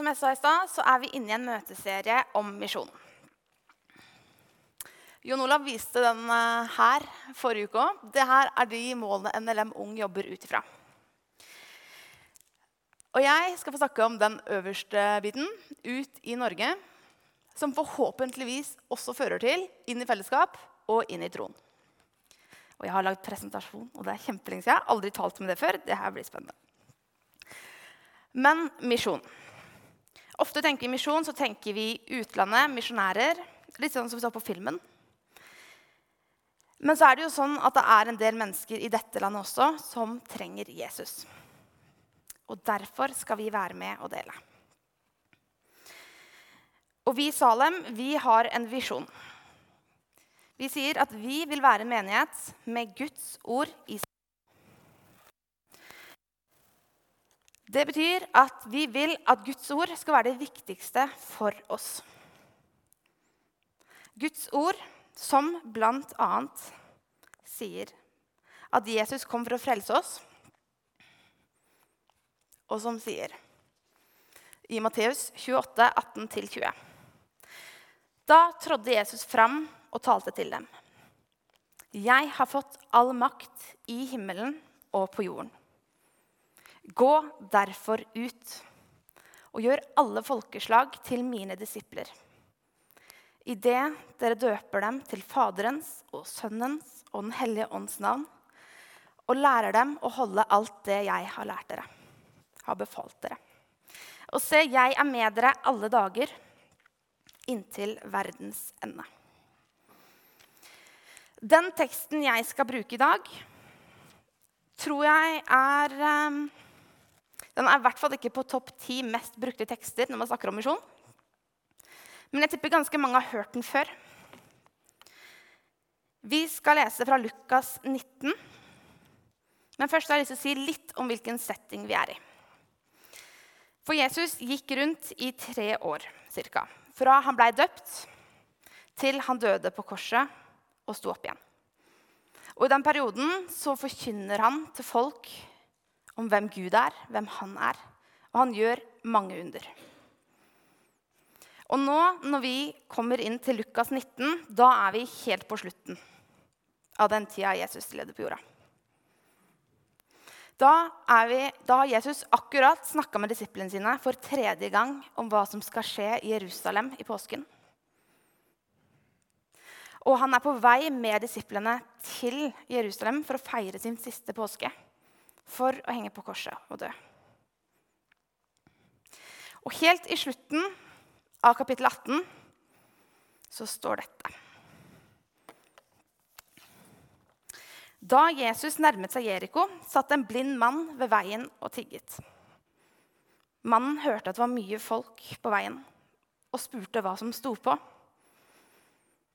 som jeg sa i stad, så er vi inne i en møteserie om misjon. Jon Olav viste den eh, her forrige uke òg. Dette er de målene NLM Ung jobber ut ifra. Og jeg skal få snakke om den øverste biten, ut i Norge, som forhåpentligvis også fører til inn i fellesskap og inn i troen. Og jeg har lagd presentasjon, og det er kjempelenge siden. Jeg har aldri talt med det før. Det blir spennende. Men misjon. Ofte tenker vi misjon, så tenker vi utlandet, misjonærer. Litt sånn som vi så på filmen. Men så er det jo sånn at det er en del mennesker i dette landet også som trenger Jesus. Og derfor skal vi være med og dele. Og vi i Salem vi har en visjon. Vi sier at vi vil være en menighet med Guds ord i Det betyr at vi vil at Guds ord skal være det viktigste for oss. Guds ord som bl.a. sier at Jesus kom for å frelse oss, og som sier i Matteus 28, 18-20. Da trådde Jesus fram og talte til dem. Jeg har fått all makt i himmelen og på jorden. Gå derfor ut og gjør alle folkeslag til mine disipler idet dere døper dem til Faderens og Sønnens og Den hellige ånds navn, og lærer dem å holde alt det jeg har lært dere, har befalt dere. Og se, jeg er med dere alle dager inntil verdens ende. Den teksten jeg skal bruke i dag, tror jeg er ehm, Den er i hvert fall ikke på topp ti mest brukte tekster når man snakker om misjon. Men jeg tipper ganske mange har hørt den før. Vi skal lese fra Lukas 19. Men først har jeg lyst til å si litt om hvilken setting vi er i. For Jesus gikk rundt i tre år ca. Fra han blei døpt, til han døde på korset og sto opp igjen. Og I den perioden så forkynner han til folk om hvem Gud er, hvem han er. Og han gjør mange under. Og nå når vi kommer inn til Lukas 19, da er vi helt på slutten av den tida Jesus levde på jorda. Da, vi, da har Jesus akkurat snakka med disiplene sine for tredje gang om hva som skal skje i Jerusalem i påsken. Og han er på vei med disiplene til Jerusalem for å feire sin siste påske. For å henge på korset og dø. Og helt i slutten av kapittel 18 så står dette. Da Jesus nærmet seg Jeriko, satt en blind mann ved veien og tigget. Mannen hørte at det var mye folk på veien, og spurte hva som sto på.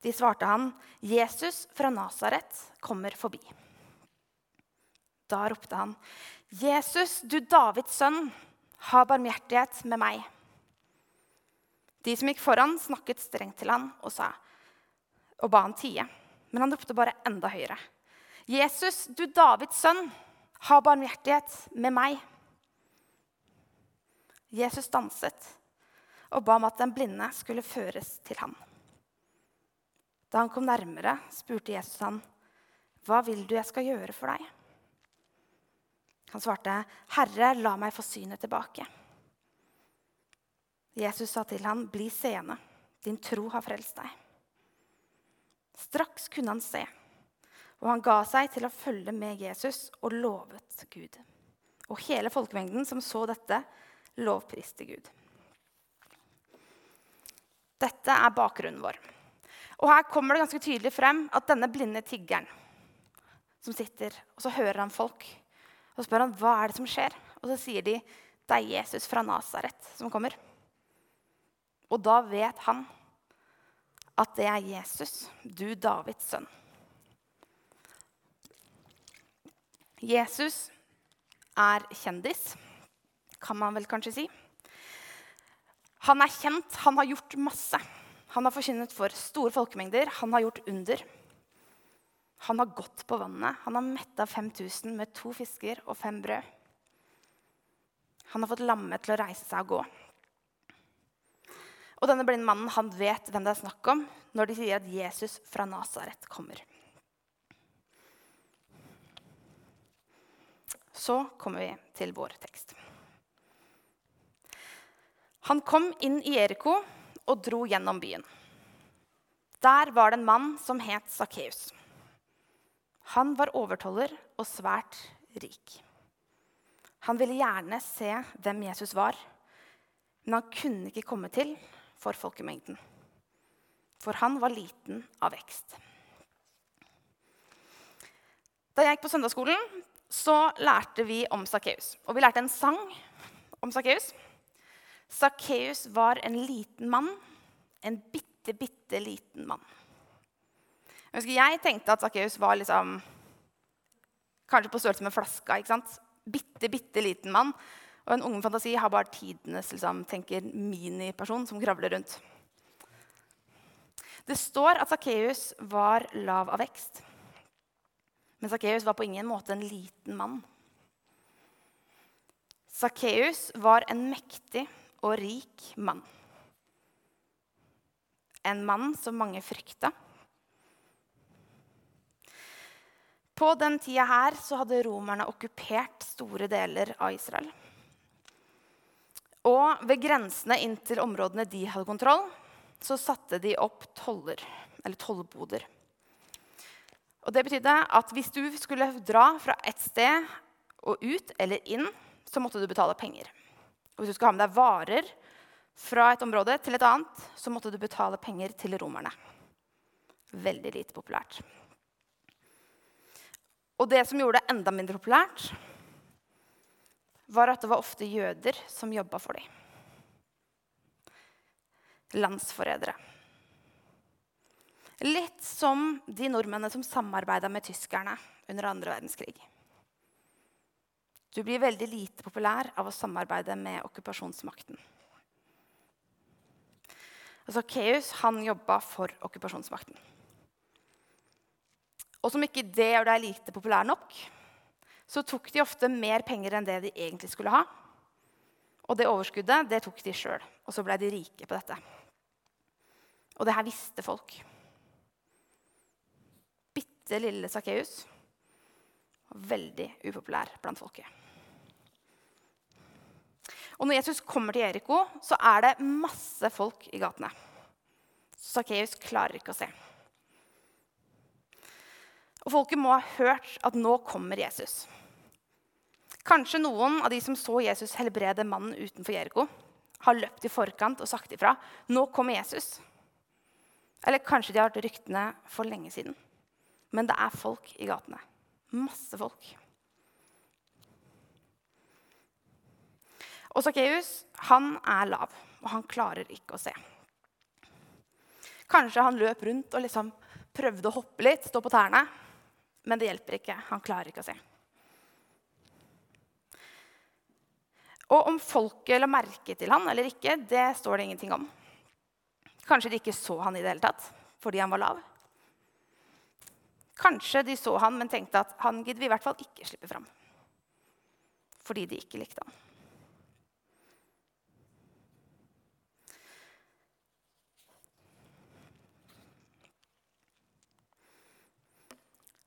De svarte han, 'Jesus fra Nasaret kommer forbi.' Da ropte han, 'Jesus, du Davids sønn, ha barmhjertighet med meg.' De som gikk foran, snakket strengt til han og, sa, og ba han tie. Men han ropte bare enda høyere. Jesus, du Davids sønn, ha barmhjertighet med meg. Jesus danset og ba om at den blinde skulle føres til ham. Da han kom nærmere, spurte Jesus han, 'Hva vil du jeg skal gjøre for deg?' Han svarte, 'Herre, la meg få synet tilbake.' Jesus sa til ham, 'Bli seende. Din tro har frelst deg.' Straks kunne han se, og han ga seg til å følge med Jesus og lovet Gud. Og hele folkemengden som så dette, lovpriste Gud. Dette er bakgrunnen vår. Og Her kommer det ganske tydelig frem at denne blinde tiggeren som sitter, og så hører han folk. Så spør han hva er det som skjer. Og så sier de det er Jesus fra Nasaret som kommer. Og da vet han at det er Jesus, du Davids sønn. Jesus er kjendis, kan man vel kanskje si. Han er kjent, han har gjort masse. Han har forkynnet for store folkemengder, han har gjort under. Han har gått på vannet, han har metta 5000 med to fisker og fem brød. Han har fått lamme til å reise seg og gå. Og denne blinde mannen han vet hvem det er snakk om når de sier at Jesus fra Nasaret kommer. Så kommer vi til vår tekst. Han kom inn i Eriko og dro gjennom byen. Der var det en mann som het Sakkeus. Han var overtoller og svært rik. Han ville gjerne se hvem Jesus var, men han kunne ikke komme til for folkemengden. For han var liten av vekst. Da jeg gikk på søndagsskolen, så lærte vi om Sakkeus. Og vi lærte en sang om Sakkeus. Sakkeus var en liten mann. En bitte, bitte liten mann. Jeg, husker, jeg tenkte at Sakkeus var liksom, kanskje på størrelse med flaska. ikke sant? Bitte, bitte liten mann. Og en ung fantasi har bare tidenes liksom, tenker miniperson som kravler rundt. Det står at Sakkeus var lav av vekst. Men Sakkeus var på ingen måte en liten mann. Sakkeus var en mektig og rik mann. En mann som mange frykta. På den tida her så hadde romerne okkupert store deler av Israel. Og ved grensene inn til områdene de hadde kontroll, så satte de opp toller, eller tollboder. Og Det betydde at hvis du skulle dra fra et sted og ut eller inn, så måtte du betale penger. Og hvis du skulle ha med deg varer fra et område til et annet, så måtte du betale penger til romerne. Veldig lite populært. Og det som gjorde det enda mindre populært, var at det var ofte jøder som jobba for dem. Landsforrædere. Litt som de nordmennene som samarbeida med tyskerne under andre verdenskrig. Du blir veldig lite populær av å samarbeide med okkupasjonsmakten. Altså, Keus han jobba for okkupasjonsmakten. Og som ikke det gjør deg lite populær nok, så tok de ofte mer penger enn det de egentlig skulle ha. Og det overskuddet det tok de sjøl, og så blei de rike på dette. Og det her visste folk. Bitte lille Sakkeus var veldig upopulær blant folket. Og når Jesus kommer til Jeriko, så er det masse folk i gatene. Sakkeus klarer ikke å se. Og folket må ha hørt at nå kommer Jesus. Kanskje noen av de som så Jesus helbrede mannen utenfor Jeriko, har løpt i forkant og sagt ifra. Nå kommer Jesus. Eller kanskje de har hørt ryktene for lenge siden. Men det er folk i gatene. Masse folk. Og Sakkeus er lav, og han klarer ikke å se. Kanskje han løp rundt og liksom prøvde å hoppe litt, stå på tærne. Men det hjelper ikke. Han klarer ikke å se. Og om folket la merke til han eller ikke, det står det ingenting om. Kanskje de ikke så han i det hele tatt fordi han var lav. Kanskje de så han, men tenkte at han gidder vi i hvert fall ikke slippe fram. Fordi de ikke likte han.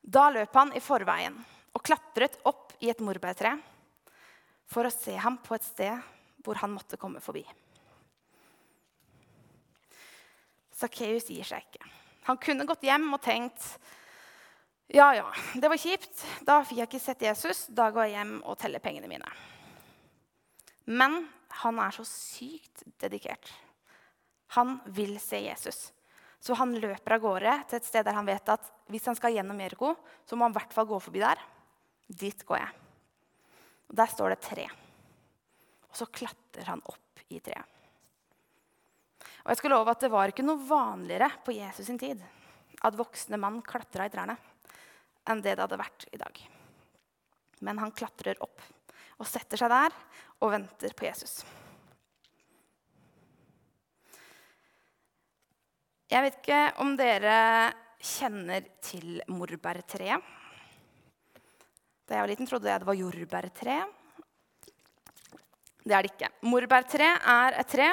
Da løp han i forveien og klatret opp i et morbærtre for å se ham på et sted hvor han måtte komme forbi. Sakkeus gir seg ikke. Han kunne gått hjem og tenkt ja, ja, det var kjipt. Da fikk jeg ikke sett Jesus. Da går jeg hjem og teller pengene mine. Men han er så sykt dedikert. Han vil se Jesus. Så han løper av gårde til et sted der han vet at hvis han skal gjennom Jeriko, så må han i hvert fall gå forbi der. Dit går jeg. Og Der står det tre. Og så klatrer han opp i treet. Og jeg skal love at Det var ikke noe vanligere på Jesus sin tid at voksne mann klatra i trærne enn det det hadde vært i dag. Men han klatrer opp og setter seg der og venter på Jesus. Jeg vet ikke om dere kjenner til morbærtreet. Da jeg var liten, trodde jeg det var jordbærtre. Det er det ikke. Morbærtre er et tre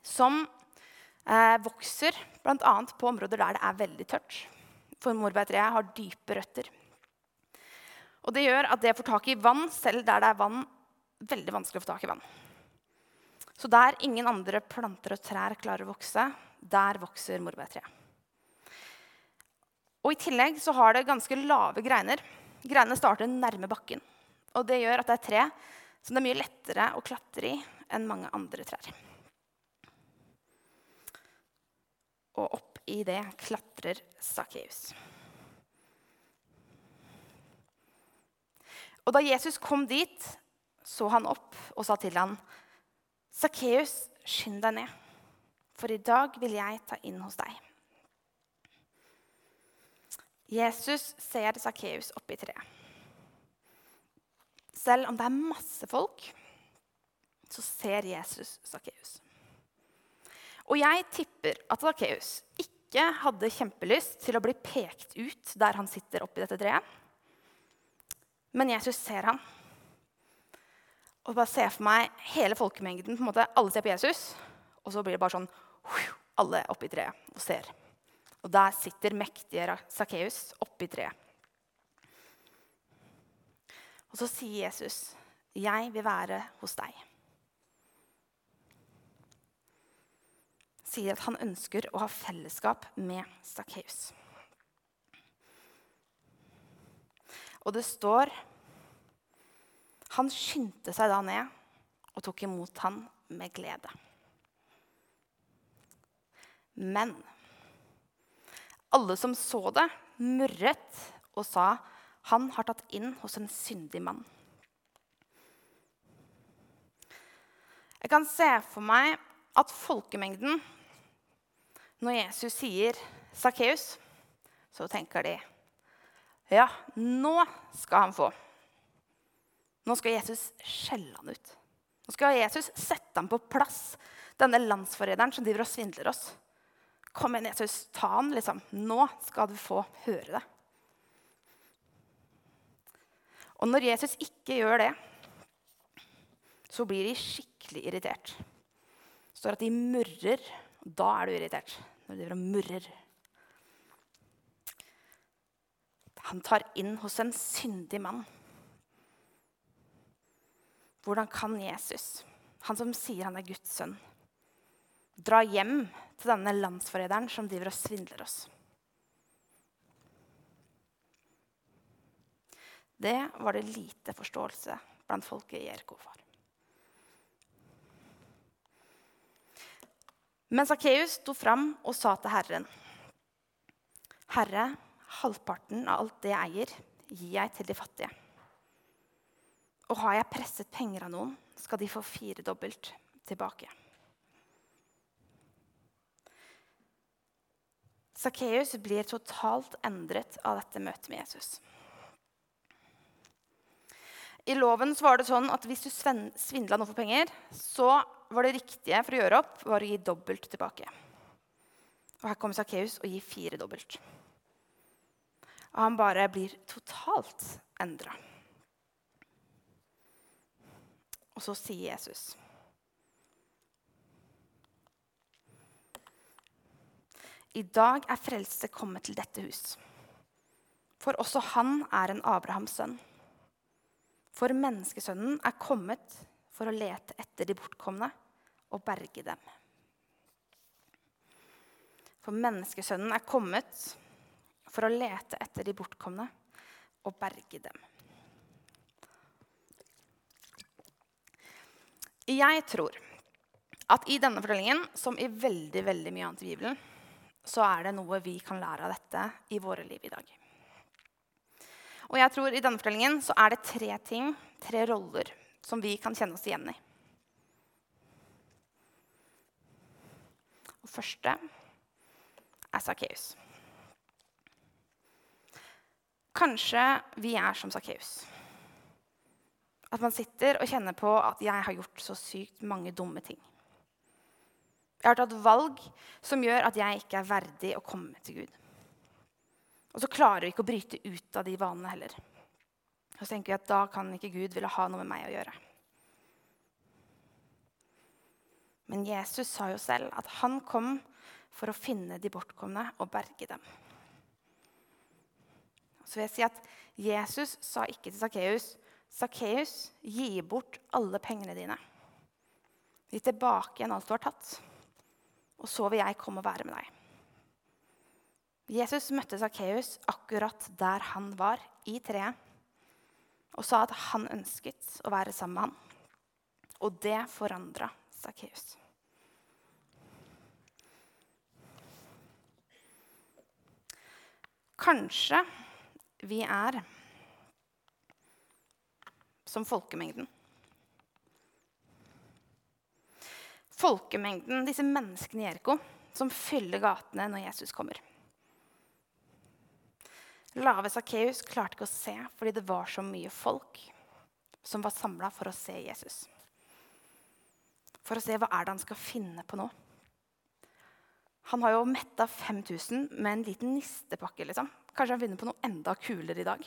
som eh, vokser bl.a. på områder der det er veldig tørt. For morbærtreet har dype røtter. Og Det gjør at det får tak i vann selv der det er vann, veldig vanskelig å få tak i vann. Så der ingen andre planter og trær klarer å vokse, der vokser morbærtreet. Og I tillegg så har det ganske lave greiner. Greinene starter nærme bakken. Og Det gjør at det er tre som det er mye lettere å klatre i enn mange andre trær. Og opp i det klatrer Sakkeus. Og da Jesus kom dit, så han opp og sa til han, 'Sakkeus, skynd deg ned, for i dag vil jeg ta inn hos deg.' Jesus ser Sakkeus oppi treet. Selv om det er masse folk, så ser Jesus Sakkeus. Og jeg tipper at Sakkeus ikke hadde kjempelyst til å bli pekt ut der han sitter oppi dette treet. Men Jesus ser han. Og bare ser for meg hele folkemengden. på en måte, Alle ser på Jesus, og så blir det bare sånn Alle oppi treet og ser. Og der sitter mektige Sakkeus oppi treet. Og så sier Jesus, 'Jeg vil være hos deg'. Sier at han ønsker å ha fellesskap med Sakkeus. Og det står Han skyndte seg da ned og tok imot han med glede. Men alle som så det, murret og sa han har tatt inn hos en syndig mann. Jeg kan se for meg at folkemengden, når Jesus sier 'Sakkeus', så tenker de ja, nå skal han få. Nå skal Jesus skjelle han ut. Nå skal Jesus sette ham på plass, denne landsforræderen som driver og svindler oss. Kom igjen, Jesus, ta han, liksom. Nå skal du få høre det. Og når Jesus ikke gjør det, så blir de skikkelig irritert. Det står at de murrer. Og Da er du irritert. Når de driver og murrer. Han tar inn hos en syndig mann. Hvordan kan Jesus, han som sier han er Guds sønn, dra hjem til denne landsforræderen som driver og svindler oss? Det var det lite forståelse blant folket i Jeriko for. Men Sakkeus sto fram og sa til Herren.: Herre, halvparten av alt det jeg eier, gir jeg til de fattige. Og har jeg presset penger av noen, skal de få firedobbelt tilbake. Sakkeus blir totalt endret av dette møtet med Jesus. I loven var det sånn at hvis du svindla noe for penger, så var det riktige for å gjøre opp var å gi dobbelt tilbake. Og her kommer Sakkeus og gir fire dobbelt. Og han bare blir totalt endra. Og så sier Jesus I dag er frelse kommet til dette hus. For også han er en Abrahams sønn. For menneskesønnen er kommet for å lete etter de bortkomne og berge dem. For menneskesønnen er kommet for å lete etter de bortkomne og berge dem. Jeg tror at i denne fortellingen, som i veldig veldig mye annet i Bibelen, så er det noe vi kan lære av dette i våre liv i dag. Og jeg tror I denne fortellingen så er det tre ting, tre roller, som vi kan kjenne oss igjen i. Og første er Sakkeus. Kanskje vi er som Sakkeus. At man sitter og kjenner på at 'jeg har gjort så sykt mange dumme ting'. Jeg har tatt valg som gjør at jeg ikke er verdig å komme til Gud. Og så klarer vi ikke å bryte ut av de vanene heller. Og så tenker vi at da kan ikke Gud ville ha noe med meg å gjøre. Men Jesus sa jo selv at han kom for å finne de bortkomne og berge dem. Så vil jeg si at Jesus sa ikke til Sakkeus Sakkeus, gi bort alle pengene dine. Gi tilbake igjen alt du har tatt. Og så vil jeg komme og være med deg. Jesus møtte Sakkeus akkurat der han var, i treet, og sa at han ønsket å være sammen med ham. Og det forandra Sakkeus. Kanskje vi er som folkemengden. Folkemengden, disse menneskene i Jeriko, som fyller gatene når Jesus kommer. Lave Sakkeus klarte ikke å se fordi det var så mye folk som var samla for å se Jesus. For å se hva er det han skal finne på nå. Han har jo metta 5000 med en liten nistepakke. liksom. Kanskje han finner på noe enda kulere i dag.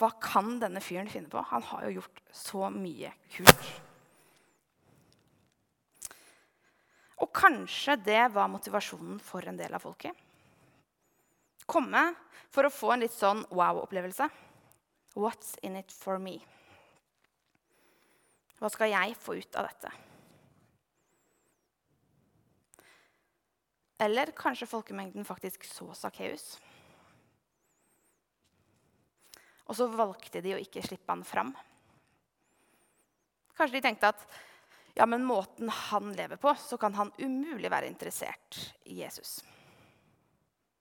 Hva kan denne fyren finne på? Han har jo gjort så mye kult. Kanskje det var motivasjonen for en del av folket. Komme for å få en litt sånn wow-opplevelse. What's in it for me? Hva skal jeg få ut av dette? Eller kanskje folkemengden faktisk så Sakkeus. Og så valgte de å ikke slippe han fram. Kanskje de tenkte at ja, men måten han lever på, så kan han umulig være interessert i Jesus.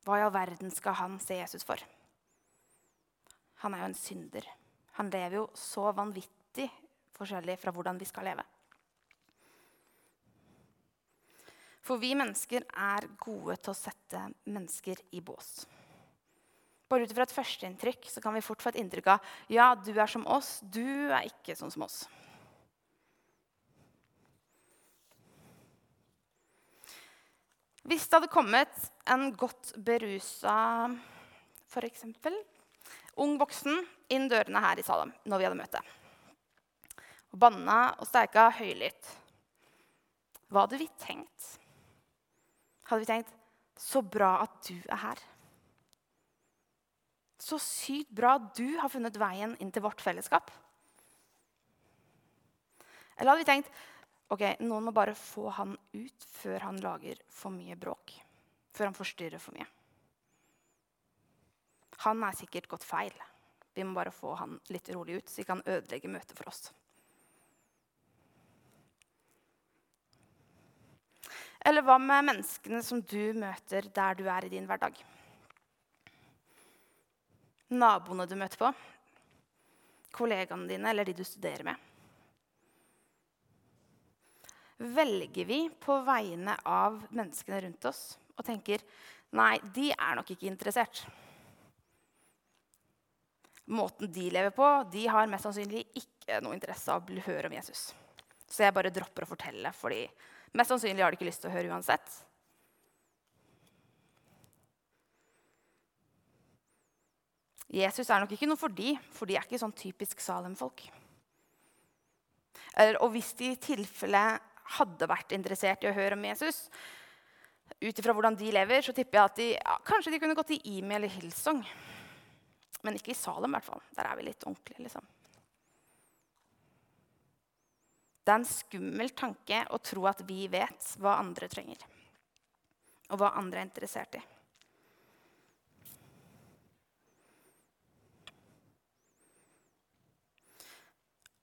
Hva i all verden skal han se Jesus for? Han er jo en synder. Han lever jo så vanvittig forskjellig fra hvordan vi skal leve. For vi mennesker er gode til å sette mennesker i bås. Bare ut fra et førsteinntrykk kan vi fort få et inntrykk av ja, du er som oss, du er ikke sånn som oss. Hvis det hadde kommet en godt berusa f.eks. ung voksen inn dørene her i Salem når vi hadde møte, og banna og steika høylytt, hva hadde vi tenkt? Hadde vi tenkt 'så bra at du er her'? Så sykt bra at du har funnet veien inn til vårt fellesskap. Eller hadde vi tenkt ok, noen må bare få han ut før han lager for mye bråk? Før han forstyrrer for mye? Han er sikkert gått feil. Vi må bare få han litt rolig ut, så vi kan ødelegge møtet for oss. Eller hva med menneskene som du møter der du er i din hverdag? naboene du møter på, kollegaene dine eller de du studerer med? Velger vi på vegne av menneskene rundt oss og tenker nei, de er nok ikke interessert? Måten de lever på, de har mest sannsynlig ikke noe interesse av å høre om Jesus. Så jeg bare dropper å fortelle, fordi mest sannsynlig har de ikke lyst til å høre uansett. Jesus er nok ikke noe for de, for de er ikke sånn typisk Salem-folk. Og hvis de i tilfelle hadde vært interessert i å høre om Jesus, ut ifra hvordan de lever, så tipper jeg at de, ja, kanskje de kunne gått i Imi eller Hillsong. Men ikke i Salem, i hvert fall. Der er vi litt ordentlige, liksom. Det er en skummel tanke å tro at vi vet hva andre trenger, og hva andre er interessert i.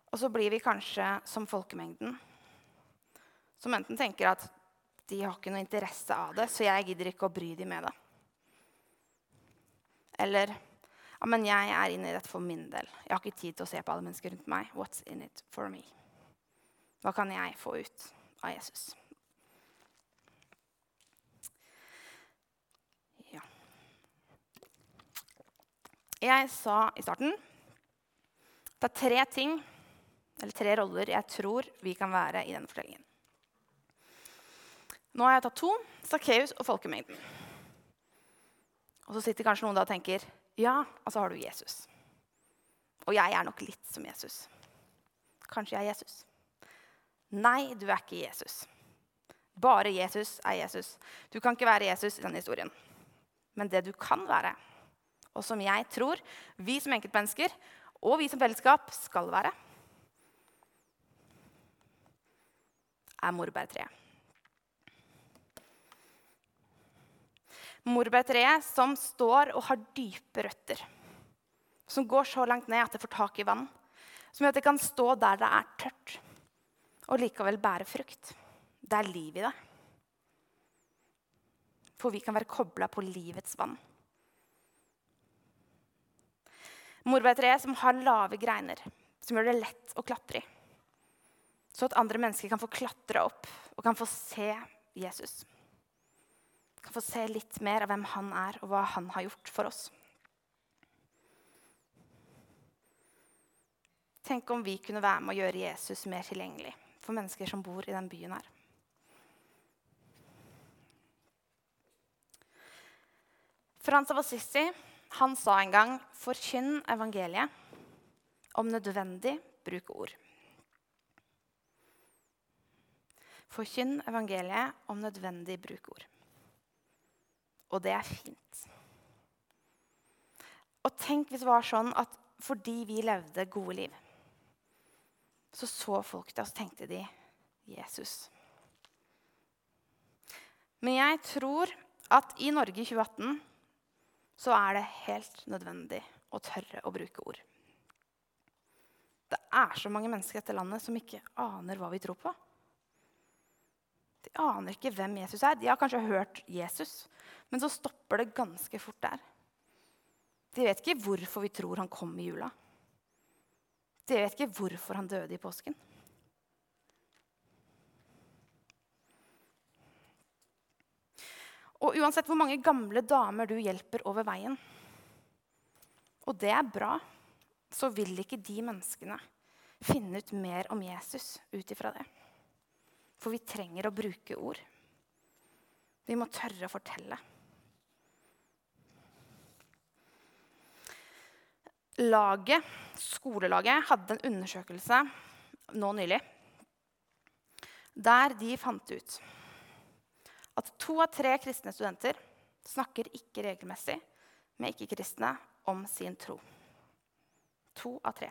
Og så blir vi kanskje som folkemengden, som enten tenker at de har ikke noe interesse av det, så jeg gidder ikke å bry dem med det. Eller ja, men jeg er inne i dette for min del. Jeg har ikke tid til å se på alle mennesker rundt meg. What's in it for me? Hva kan jeg få ut av Jesus? Ja. Jeg sa i starten det er tre ting eller tre roller jeg tror vi kan være i denne fortellingen. Nå har jeg tatt to Sakkeus og folkemengden. Og så sitter kanskje noen da og tenker ja, og så har du Jesus. Og jeg er nok litt som Jesus. Kanskje jeg er Jesus. Nei, du er ikke Jesus. Bare Jesus er Jesus. Du kan ikke være Jesus i denne historien. Men det du kan være, og som jeg tror vi som enkeltmennesker og vi som fellesskap skal være, er morbærtreet. Morbærtreet som står og har dype røtter. Som går så langt ned at det får tak i vann. Som gjør at det kan stå der det er tørt, og likevel bære frukt. Det er liv i det. For vi kan være kobla på livets vann. Morbærtreet som har lave greiner, som gjør det lett å klatre i. Så at andre mennesker kan få klatre opp og kan få se Jesus. Kan få se litt mer av hvem han er, og hva han har gjort for oss. Tenk om vi kunne være med å gjøre Jesus mer tilgjengelig for mennesker som bor i den byen her. Frans av Assisi han sa en gang 'forkynn evangeliet'. Om nødvendig, bruk ord. Forkynn evangeliet, om nødvendig, bruk ord. Og det er fint. Og tenk hvis det var sånn at fordi vi levde gode liv, så så folk og så tenkte de Jesus. Men jeg tror at i Norge i 2018 så er det helt nødvendig å tørre å bruke ord. Det er så mange mennesker i dette landet som ikke aner hva vi tror på. De aner ikke hvem Jesus er. De har kanskje hørt Jesus, men så stopper det ganske fort der. De vet ikke hvorfor vi tror han kom i jula. De vet ikke hvorfor han døde i påsken. Og uansett hvor mange gamle damer du hjelper over veien, og det er bra, så vil ikke de menneskene finne ut mer om Jesus ut ifra det. For vi trenger å bruke ord. Vi må tørre å fortelle. Laget, skolelaget hadde en undersøkelse nå nylig der de fant ut at to av tre kristne studenter snakker ikke regelmessig med ikke-kristne om sin tro. To av tre.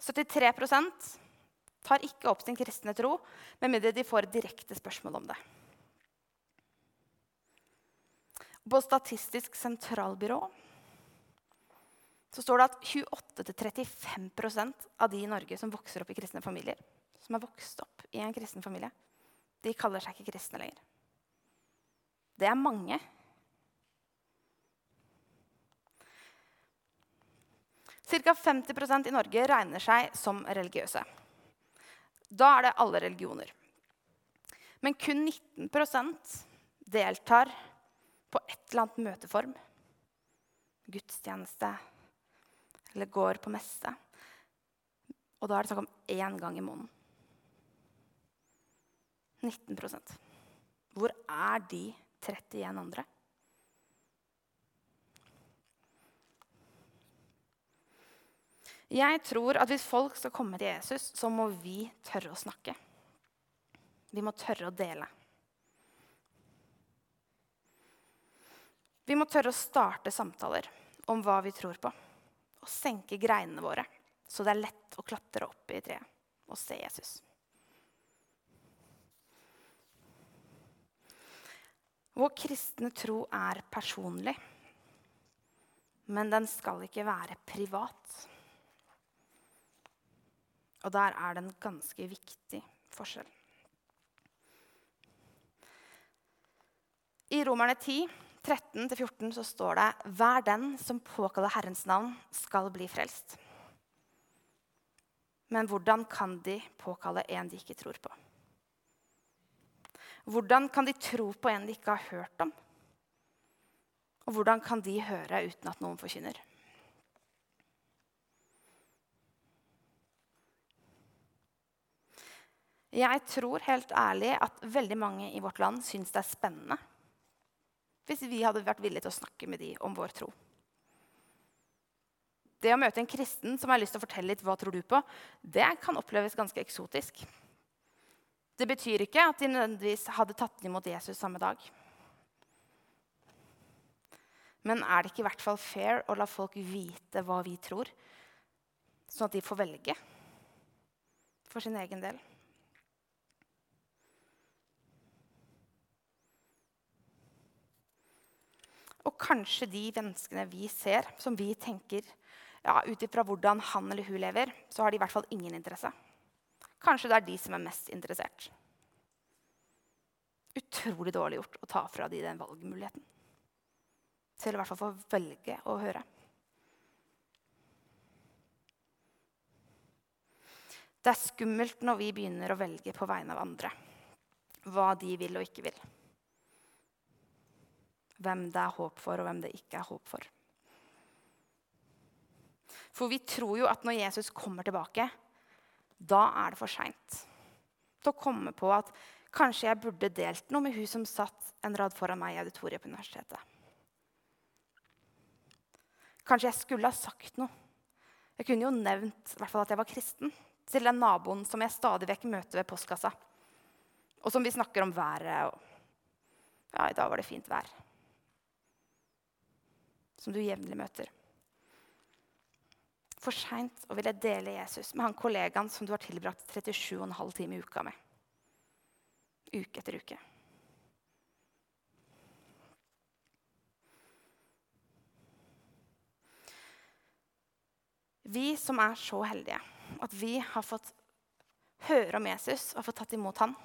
73% tar ikke opp sin kristne tro med mindre de får direkte spørsmål om det. På Statistisk sentralbyrå så står det at 28-35% av de i Norge som vokser opp i kristne familier, som har vokst opp i en kristen familie, de kaller seg ikke kristne lenger. Det er mange. Ca. 50% i Norge regner seg som religiøse. Da er det alle religioner. Men kun 19% deltar på et eller annet møteform. Gudstjeneste eller går på messe. Og da er det snakk om én gang i måneden. 19% Hvor er de 31 andre? Jeg tror at hvis folk skal komme til Jesus, så må vi tørre å snakke. Vi må tørre å dele. Vi må tørre å starte samtaler om hva vi tror på, og senke greinene våre, så det er lett å klatre opp i treet og se Jesus. Vår kristne tro er personlig, men den skal ikke være privat. Og der er det en ganske viktig forskjell. I Romerne 10, 13-14 så står det Hver den som påkaller Herrens navn, skal bli frelst. Men hvordan kan de påkalle en de ikke tror på? Hvordan kan de tro på en de ikke har hørt om? Og hvordan kan de høre uten at noen forkynner? Jeg tror helt ærlig at veldig mange i vårt land syns det er spennende hvis vi hadde vært villige til å snakke med dem om vår tro. Det å møte en kristen som har lyst til å fortelle litt hva tror du på, det kan oppleves ganske eksotisk. Det betyr ikke at de nødvendigvis hadde tatt imot Jesus samme dag. Men er det ikke i hvert fall fair å la folk vite hva vi tror, sånn at de får velge for sin egen del? Og kanskje de menneskene vi ser, som vi tenker ja, ut ifra hvordan han eller hun lever, så har de i hvert fall ingen interesse. Kanskje det er de som er mest interessert. Utrolig dårlig gjort å ta fra de den valgmuligheten. Til i hvert fall få velge å høre. Det er skummelt når vi begynner å velge på vegne av andre. Hva de vil og ikke vil hvem det er håp for, og hvem det ikke er håp for. For vi tror jo at når Jesus kommer tilbake, da er det for seint til å komme på at kanskje jeg burde delt noe med hun som satt en rad foran meg i auditoriet på universitetet. Kanskje jeg skulle ha sagt noe. Jeg kunne jo nevnt hvert fall, at jeg var kristen til den naboen som jeg stadig vekk møter ved postkassa. Og som vi snakker om været. Og ja, i dag var det fint vær som du jevnlig møter. For seint å ville dele Jesus med han kollegaen som du har tilbrakt 37,5 timer i uka med. Uke etter uke. Vi som er så heldige at vi har fått høre om Jesus og fått tatt imot han,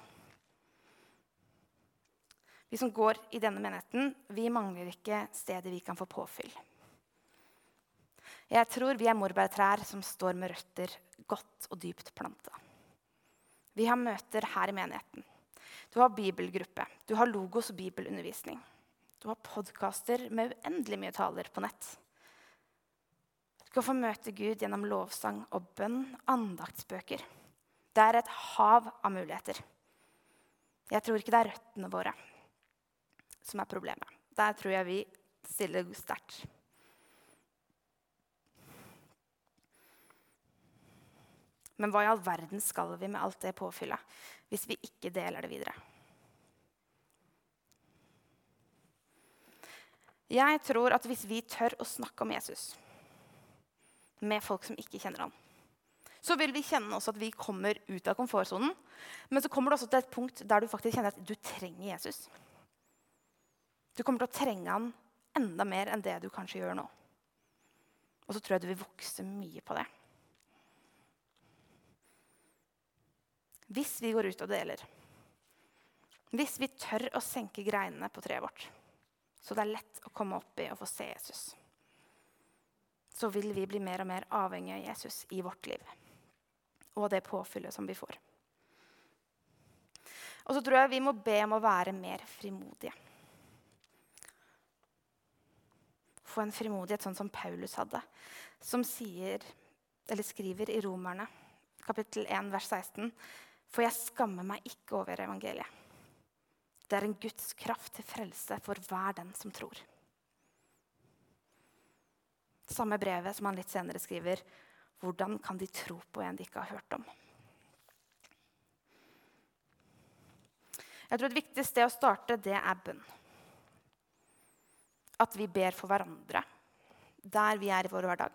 vi som går i denne menigheten, vi mangler ikke steder vi kan få påfyll. Jeg tror vi er morbærtrær som står med røtter godt og dypt planta. Vi har møter her i menigheten. Du har bibelgruppe, du har Logos bibelundervisning. Du har podkaster med uendelig mye taler på nett. Du kan få møte Gud gjennom lovsang og bønn, andaktsbøker. Det er et hav av muligheter. Jeg tror ikke det er røttene våre, som er problemet. Der tror jeg vi stiller sterkt. Men hva i all verden skal vi med alt det påfyllet hvis vi ikke deler det videre? Jeg tror at hvis vi tør å snakke om Jesus med folk som ikke kjenner han, så vil vi kjenne også at vi kommer ut av komfortsonen. Men så kommer du også til et punkt der du faktisk kjenner at du trenger Jesus. Du kommer til å trenge han enda mer enn det du kanskje gjør nå. Og så tror jeg du vil vokse mye på det. Hvis vi går ut og deler, hvis vi tør å senke greinene på treet vårt, så det er lett å komme opp i og få se Jesus, så vil vi bli mer og mer avhengig av Jesus i vårt liv og det påfyllet som vi får. Og så tror jeg vi må be om å være mer frimodige. Få en frimodighet sånn som Paulus hadde, som sier, skriver i Romerne, kapittel 1, vers 16.: For jeg skammer meg ikke over evangeliet. Det er en Guds kraft til frelse for hver den som tror. Samme brevet som han litt senere skriver, hvordan kan de tro på en de ikke har hørt om? Jeg tror Et viktig sted å starte det er bønn at vi ber for hverandre der vi er i vår hverdag.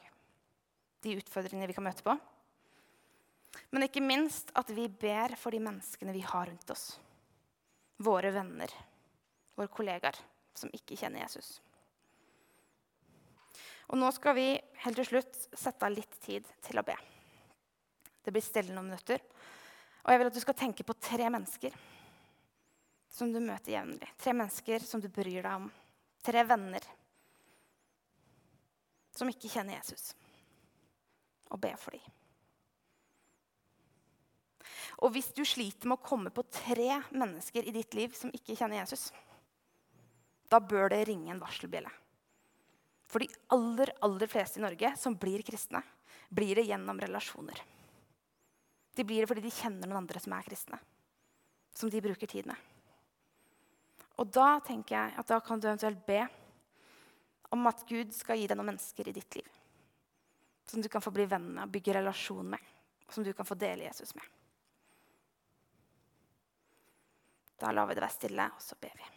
De utfordringene vi kan møte på. Men ikke minst at vi ber for de menneskene vi har rundt oss. Våre venner, våre kollegaer som ikke kjenner Jesus. Og nå skal vi helt til slutt sette av litt tid til å be. Det blir stille noen minutter. Og jeg vil at du skal tenke på tre mennesker som du møter jevnlig. Tre mennesker som du bryr deg om tre venner som ikke kjenner Jesus, og be for dem. Og hvis du sliter med å komme på tre mennesker i ditt liv som ikke kjenner Jesus, da bør det ringe en varselbjelle. For de aller, aller fleste i Norge som blir kristne, blir det gjennom relasjoner. De blir det fordi de kjenner noen andre som er kristne, som de bruker tid med. Og da tenker jeg at da kan du eventuelt be om at Gud skal gi deg noen mennesker i ditt liv. Som du kan få bli venn med og bygge relasjon med. Og som du kan få dele Jesus med. Da lar vi det være stille, og så ber vi.